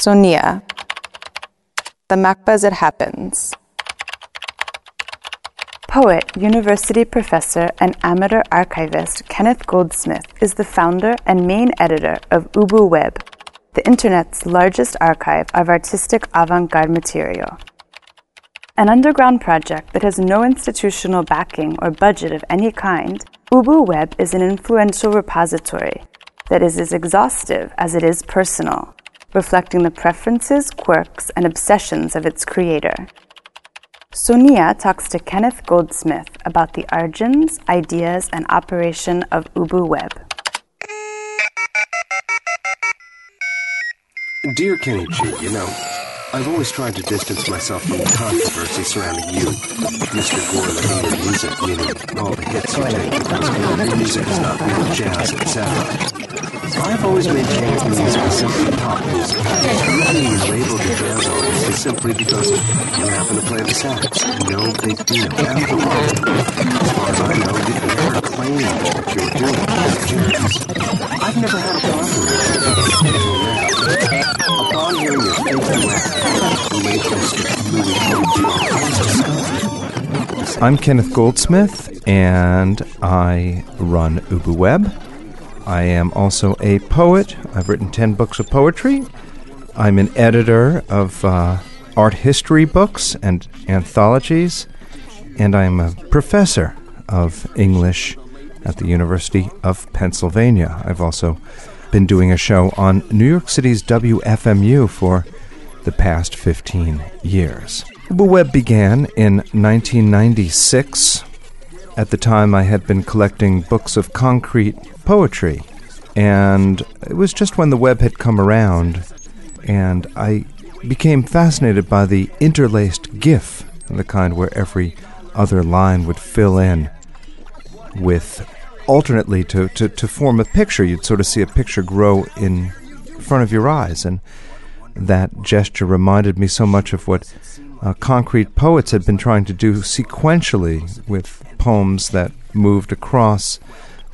Sonia. The MACBA as It Happens. Poet, university professor, and amateur archivist Kenneth Goldsmith is the founder and main editor of Ubu Web, the internet's largest archive of artistic avant garde material. An underground project that has no institutional backing or budget of any kind, Ubu Web is an influential repository that is as exhaustive as it is personal, reflecting the preferences, quirks, and obsessions of its creator. Sonia talks to Kenneth Goldsmith about the origins, ideas, and operation of Ubu Web. Dear Kenny G, you know, I've always tried to distance myself from the controversy surrounding you, Mr. And your music, meaning all the hits you take because music is not real jazz, etc. I've always made the music is simply pop music. You being labeled a jazz artist is simply because you happen to play the sax. No big deal. As far as I know, you've never claimed that you were doing jazz. I've never had a problem with it. Upon hearing your fake duet, the late Mr. I'm Kenneth Goldsmith, and I run Ubu Web. I am also a poet. I've written 10 books of poetry. I'm an editor of uh, art history books and anthologies, and I'm a professor of English at the University of Pennsylvania. I've also been doing a show on New York City's WFMU for the past 15 years. Ubu Web began in 1996. At the time, I had been collecting books of concrete poetry, and it was just when the web had come around, and I became fascinated by the interlaced GIF, the kind where every other line would fill in with alternately to, to, to form a picture. You'd sort of see a picture grow in front of your eyes. And that gesture reminded me so much of what uh, concrete poets had been trying to do sequentially with poems that moved across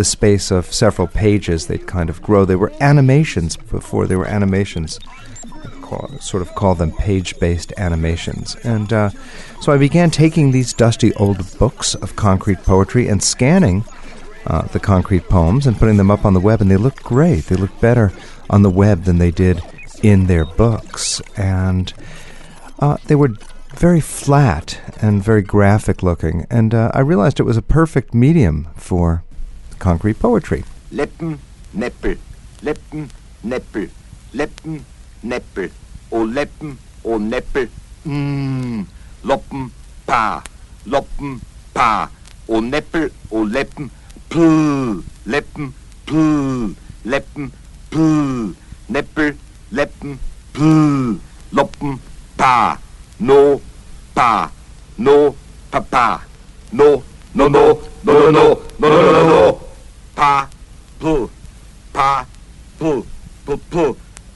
the space of several pages. They'd kind of grow. They were animations before they were animations. Call, sort of call them page based animations. And uh, so I began taking these dusty old books of concrete poetry and scanning uh, the concrete poems and putting them up on the web, and they looked great. They looked better on the web than they did in their books. And uh, they were very flat and very graphic looking. And uh, I realized it was a perfect medium for concrete poetry. O o mmm, Loppen, Pa, Loppen, Pa, o o Loppen, Pa, no, Pa, no, Papa, no, no, no, no, no, no, no, no, no, no, Pa, Puh, Pa,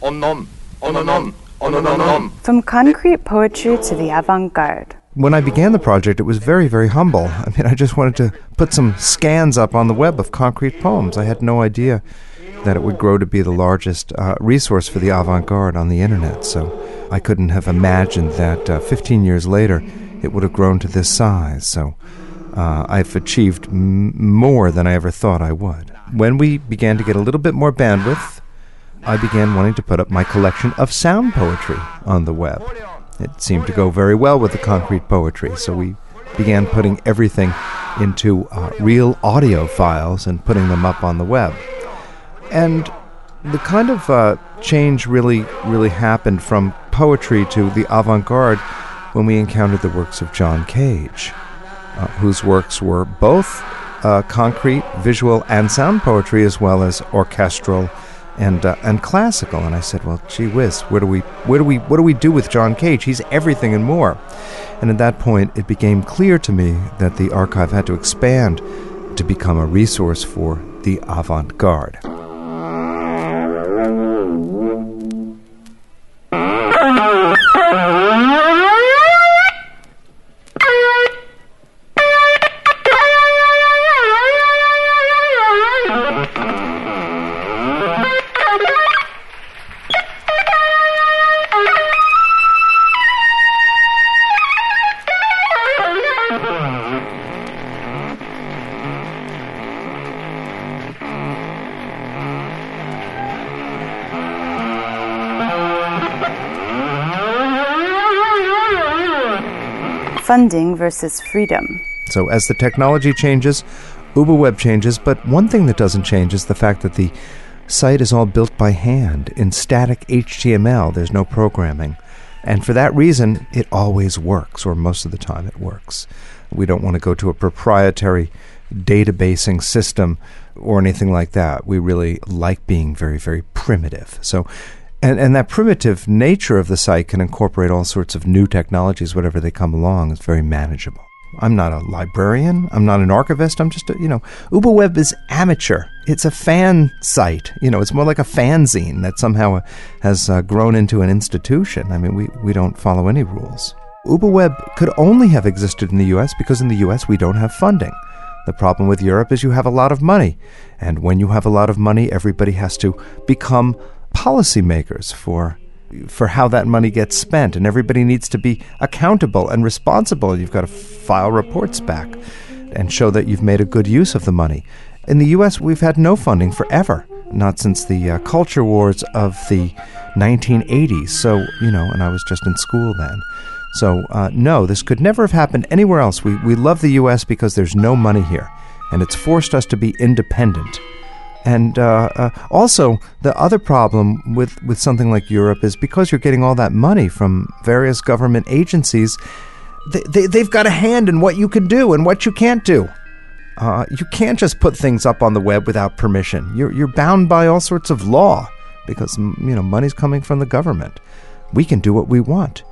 Onom, Ononom. From concrete poetry to the avant garde. When I began the project, it was very, very humble. I mean, I just wanted to put some scans up on the web of concrete poems. I had no idea that it would grow to be the largest uh, resource for the avant garde on the internet. So I couldn't have imagined that uh, 15 years later it would have grown to this size. So uh, I've achieved m- more than I ever thought I would. When we began to get a little bit more bandwidth, I began wanting to put up my collection of sound poetry on the web. It seemed to go very well with the concrete poetry, so we began putting everything into uh, real audio files and putting them up on the web. And the kind of uh, change really, really happened from poetry to the avant garde when we encountered the works of John Cage, uh, whose works were both uh, concrete, visual, and sound poetry, as well as orchestral and uh, and classical. And I said, "Well, gee whiz, where do we where do we what do we do with John Cage? He's everything and more." And at that point, it became clear to me that the archive had to expand to become a resource for the avant-garde. Funding versus freedom. So as the technology changes, UbuWeb changes, but one thing that doesn't change is the fact that the site is all built by hand in static HTML. There's no programming. And for that reason, it always works, or most of the time it works. We don't want to go to a proprietary databasing system or anything like that. We really like being very, very primitive. So, and, and that primitive nature of the site can incorporate all sorts of new technologies, whatever they come along. It's very manageable. I'm not a librarian. I'm not an archivist. I'm just a, you know, UbuWeb is amateur. It's a fan site. You know, it's more like a fanzine that somehow has uh, grown into an institution. I mean, we, we don't follow any rules. UbuWeb could only have existed in the US because in the US we don't have funding. The problem with Europe is you have a lot of money. And when you have a lot of money, everybody has to become policymakers for for how that money gets spent, and everybody needs to be accountable and responsible. You've got to file reports back and show that you've made a good use of the money. In the U.S., we've had no funding forever, not since the uh, culture wars of the 1980s. So, you know, and I was just in school then. So, uh, no, this could never have happened anywhere else. We, we love the U.S. because there's no money here, and it's forced us to be independent. And uh, uh, also, the other problem with, with something like Europe is because you're getting all that money from various government agencies, they, they, they've got a hand in what you can do and what you can't do. Uh, you can't just put things up on the web without permission. You're, you're bound by all sorts of law because you know money's coming from the government. We can do what we want.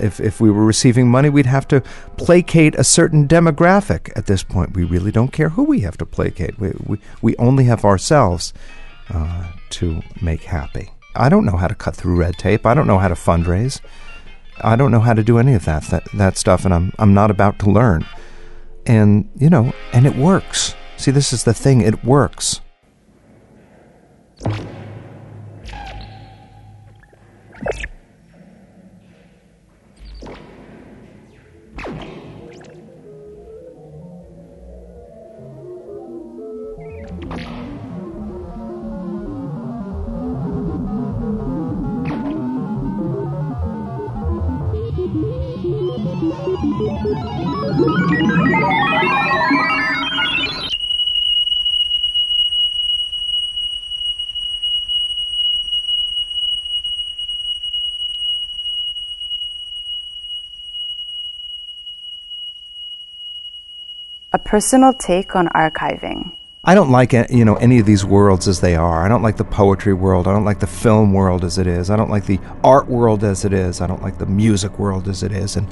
If, if we were receiving money, we'd have to placate a certain demographic. At this point, we really don't care who we have to placate. We, we, we only have ourselves uh, to make happy. I don't know how to cut through red tape. I don't know how to fundraise. I don't know how to do any of that, that, that stuff, and I'm, I'm not about to learn. And, you know, and it works. See, this is the thing, it works. A personal take on archiving. I don't like you know any of these worlds as they are. I don't like the poetry world. I don't like the film world as it is. I don't like the art world as it is. I don't like the music world as it is. And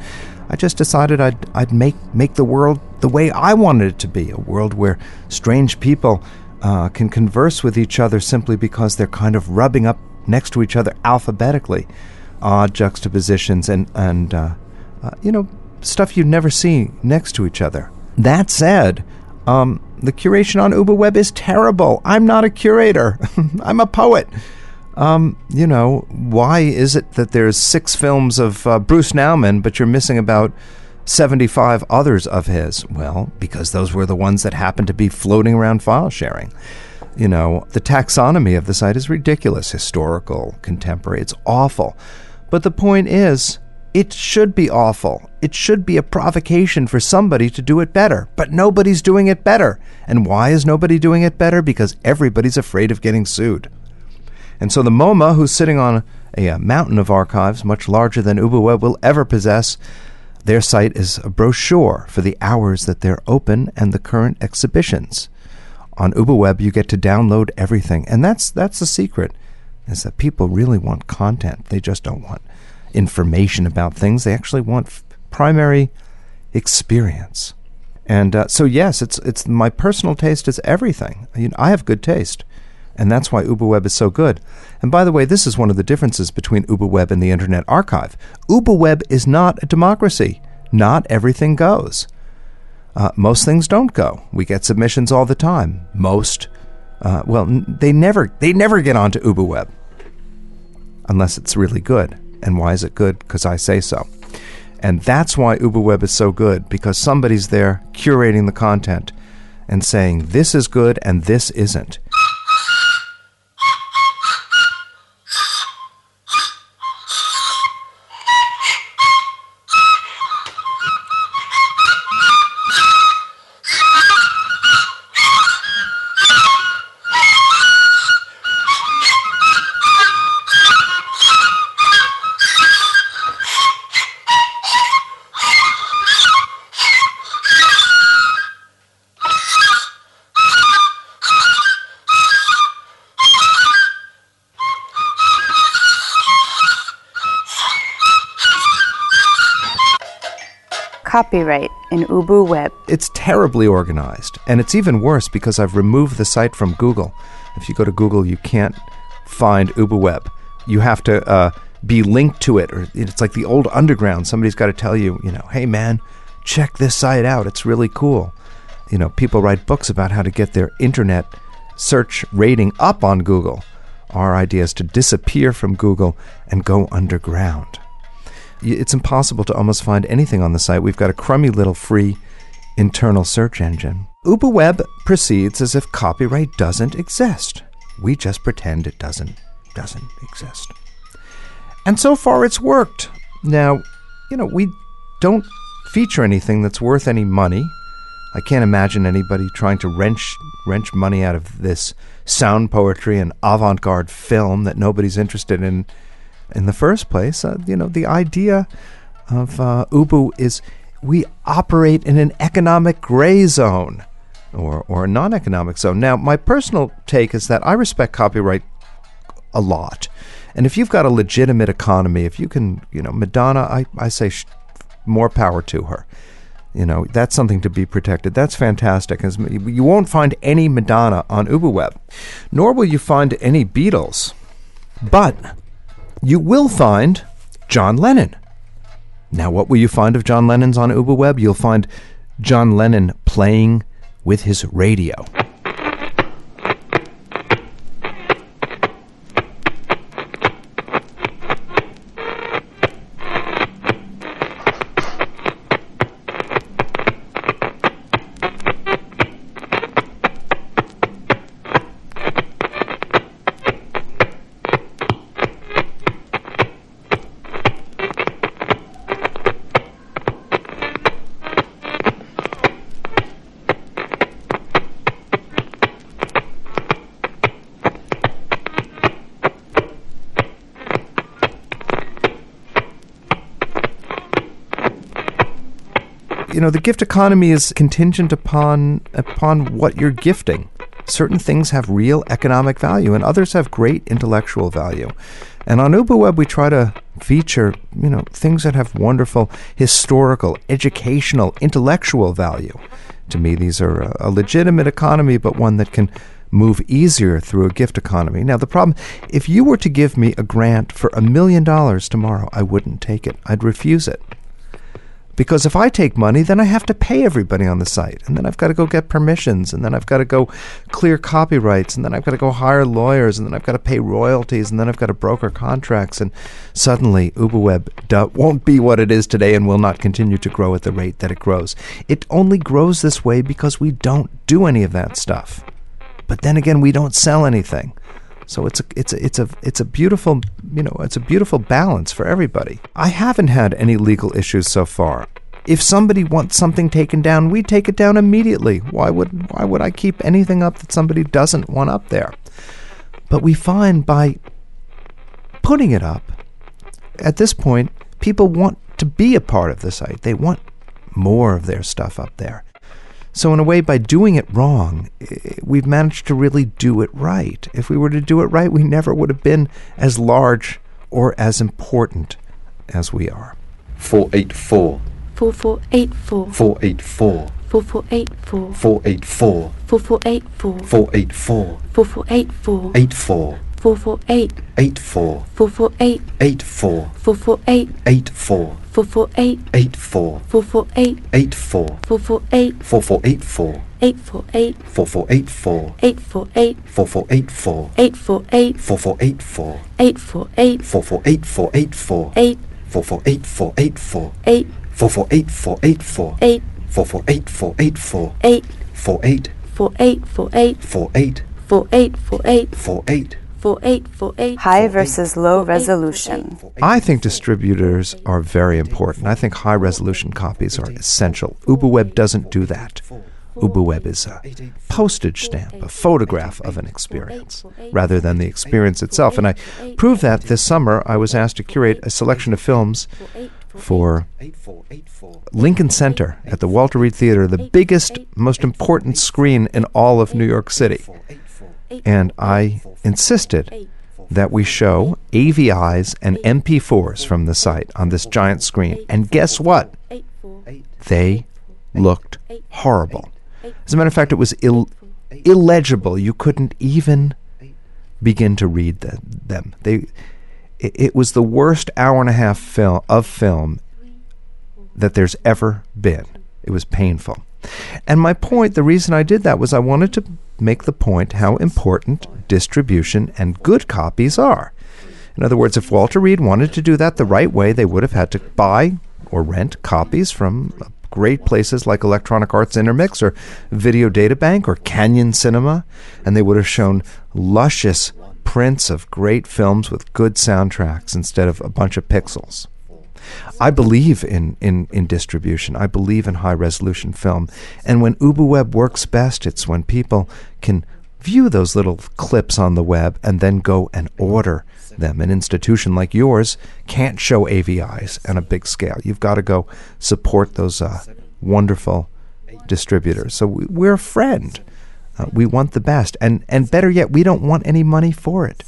I just decided I'd I'd make make the world the way I wanted it to be. A world where strange people uh, can converse with each other simply because they're kind of rubbing up next to each other alphabetically. Odd juxtapositions and and uh, uh, you know stuff you'd never see next to each other. That said, um, the curation on UbuWeb is terrible. I'm not a curator. I'm a poet. Um, you know, why is it that there's six films of uh, Bruce Nauman, but you're missing about 75 others of his? Well, because those were the ones that happened to be floating around file sharing. You know, the taxonomy of the site is ridiculous historical, contemporary. It's awful. But the point is, it should be awful. It should be a provocation for somebody to do it better. But nobody's doing it better. And why is nobody doing it better? Because everybody's afraid of getting sued. And so the MoMA, who's sitting on a, a mountain of archives much larger than UbuWeb will ever possess, their site is a brochure for the hours that they're open and the current exhibitions. On UbuWeb, you get to download everything. And that's, that's the secret, is that people really want content. They just don't want information about things. They actually want f- primary experience. And uh, so, yes, it's it's my personal taste is everything. I, mean, I have good taste, and that's why UbuWeb is so good. And by the way, this is one of the differences between UbuWeb and the Internet Archive. UbuWeb is not a democracy. Not everything goes. Uh, most things don't go. We get submissions all the time. Most, uh, well, they never they never get onto UbuWeb unless it's really good. And why is it good? Because I say so. And that's why UbuWeb is so good, because somebody's there curating the content and saying, this is good and this isn't. Copyright in Ubu Web. It's terribly organized, and it's even worse because I've removed the site from Google. If you go to Google, you can't find UbuWeb. You have to uh, be linked to it, or it's like the old underground. Somebody's got to tell you, you know, hey man, check this site out. It's really cool. You know, people write books about how to get their internet search rating up on Google. Our idea is to disappear from Google and go underground. It's impossible to almost find anything on the site. We've got a crummy little free internal search engine. UbuWeb proceeds as if copyright doesn't exist. We just pretend it doesn't doesn't exist. And so far it's worked. Now, you know, we don't feature anything that's worth any money. I can't imagine anybody trying to wrench wrench money out of this sound poetry and avant-garde film that nobody's interested in in the first place. Uh, you know, the idea of uh, Ubu is we operate in an economic gray zone or, or a non economic zone. Now, my personal take is that I respect copyright a lot. And if you've got a legitimate economy, if you can, you know, Madonna, I, I say sh- more power to her. You know, that's something to be protected. That's fantastic. As You won't find any Madonna on UbuWeb, nor will you find any Beatles. But you will find John Lennon. Now, what will you find of John Lennon's on UbuWeb? You'll find John Lennon playing with his radio. You know the gift economy is contingent upon upon what you're gifting. Certain things have real economic value and others have great intellectual value. And on UbuWeb we try to feature you know things that have wonderful historical educational intellectual value. To me these are a, a legitimate economy but one that can move easier through a gift economy. Now the problem if you were to give me a grant for a million dollars tomorrow i wouldn't take it. I'd refuse it because if I take money, then I have to pay everybody on the site. And then I've got to go get permissions. And then I've got to go clear copyrights. And then I've got to go hire lawyers. And then I've got to pay royalties. And then I've got to broker contracts. And suddenly, UbuWeb won't be what it is today and will not continue to grow at the rate that it grows. It only grows this way because we don't do any of that stuff. But then again, we don't sell anything. So it's a it's a it's a it's a beautiful you know it's a beautiful balance for everybody. I haven't had any legal issues so far. If somebody wants something taken down, we take it down immediately. Why would why would I keep anything up that somebody doesn't want up there? But we find by putting it up, at this point, people want to be a part of the site. They want more of their stuff up there. So, in a way, by doing it wrong, eh, we've managed to really do it right. If we were to do it right, we never would have been as large or as important as we are. 484 four four eight four 484 four four eight four 484 four four eight four 484 four four eight four 84 four four eight 84 four four eight 84 four four eight 84 four four eight 84 four four eight 84 four four eight 4484 eight four eight 4484 eight four eight 4484 eight four eight 4484 eight four eight 448484 eight 448484 eight 448484 eight 448484 eight 48 four eight four eight 48 four eight four eight 48 four eight four eight High versus low resolution. I think distributors are very important. I think high resolution copies are essential. UbuWeb doesn't do that. UbuWeb is a postage stamp, a photograph of an experience, rather than the experience itself. And I proved that this summer. I was asked to curate a selection of films for Lincoln Center at the Walter Reade Theater, the biggest, most important screen in all of New York City. And I insisted that we show AVIs and MP4s from the site on this giant screen. And guess what? they looked horrible. As a matter of fact, it was Ill- illegible. You couldn't even begin to read the, them. They, it, it was the worst hour and a half film of film that there's ever been. It was painful. And my point, the reason I did that was I wanted to make the point how important distribution and good copies are. In other words, if Walter Reade wanted to do that the right way, they would have had to buy or rent copies from uh, great places like Electronic Arts Intermix or Video Data Bank or Canyon Cinema, and they would have shown luscious prints of great films with good soundtracks instead of a bunch of pixels. I believe in, in, in distribution. I believe in high resolution film. And when UbuWeb works best, it's when people can view those little clips on the web and then go and order them. An institution like yours can't show AVIs on a big scale. You've got to go support those uh, wonderful distributors. So we, we're a friend. Uh, we want the best. And, and better yet, we don't want any money for it.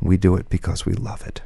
We do it because we love it.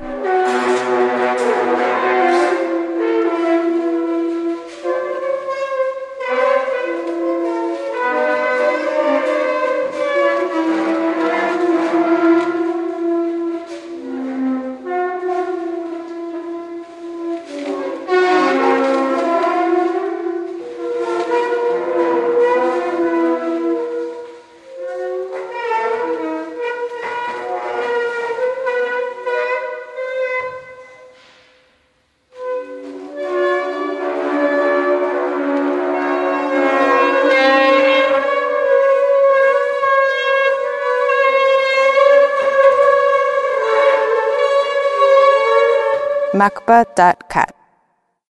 MACBA.cat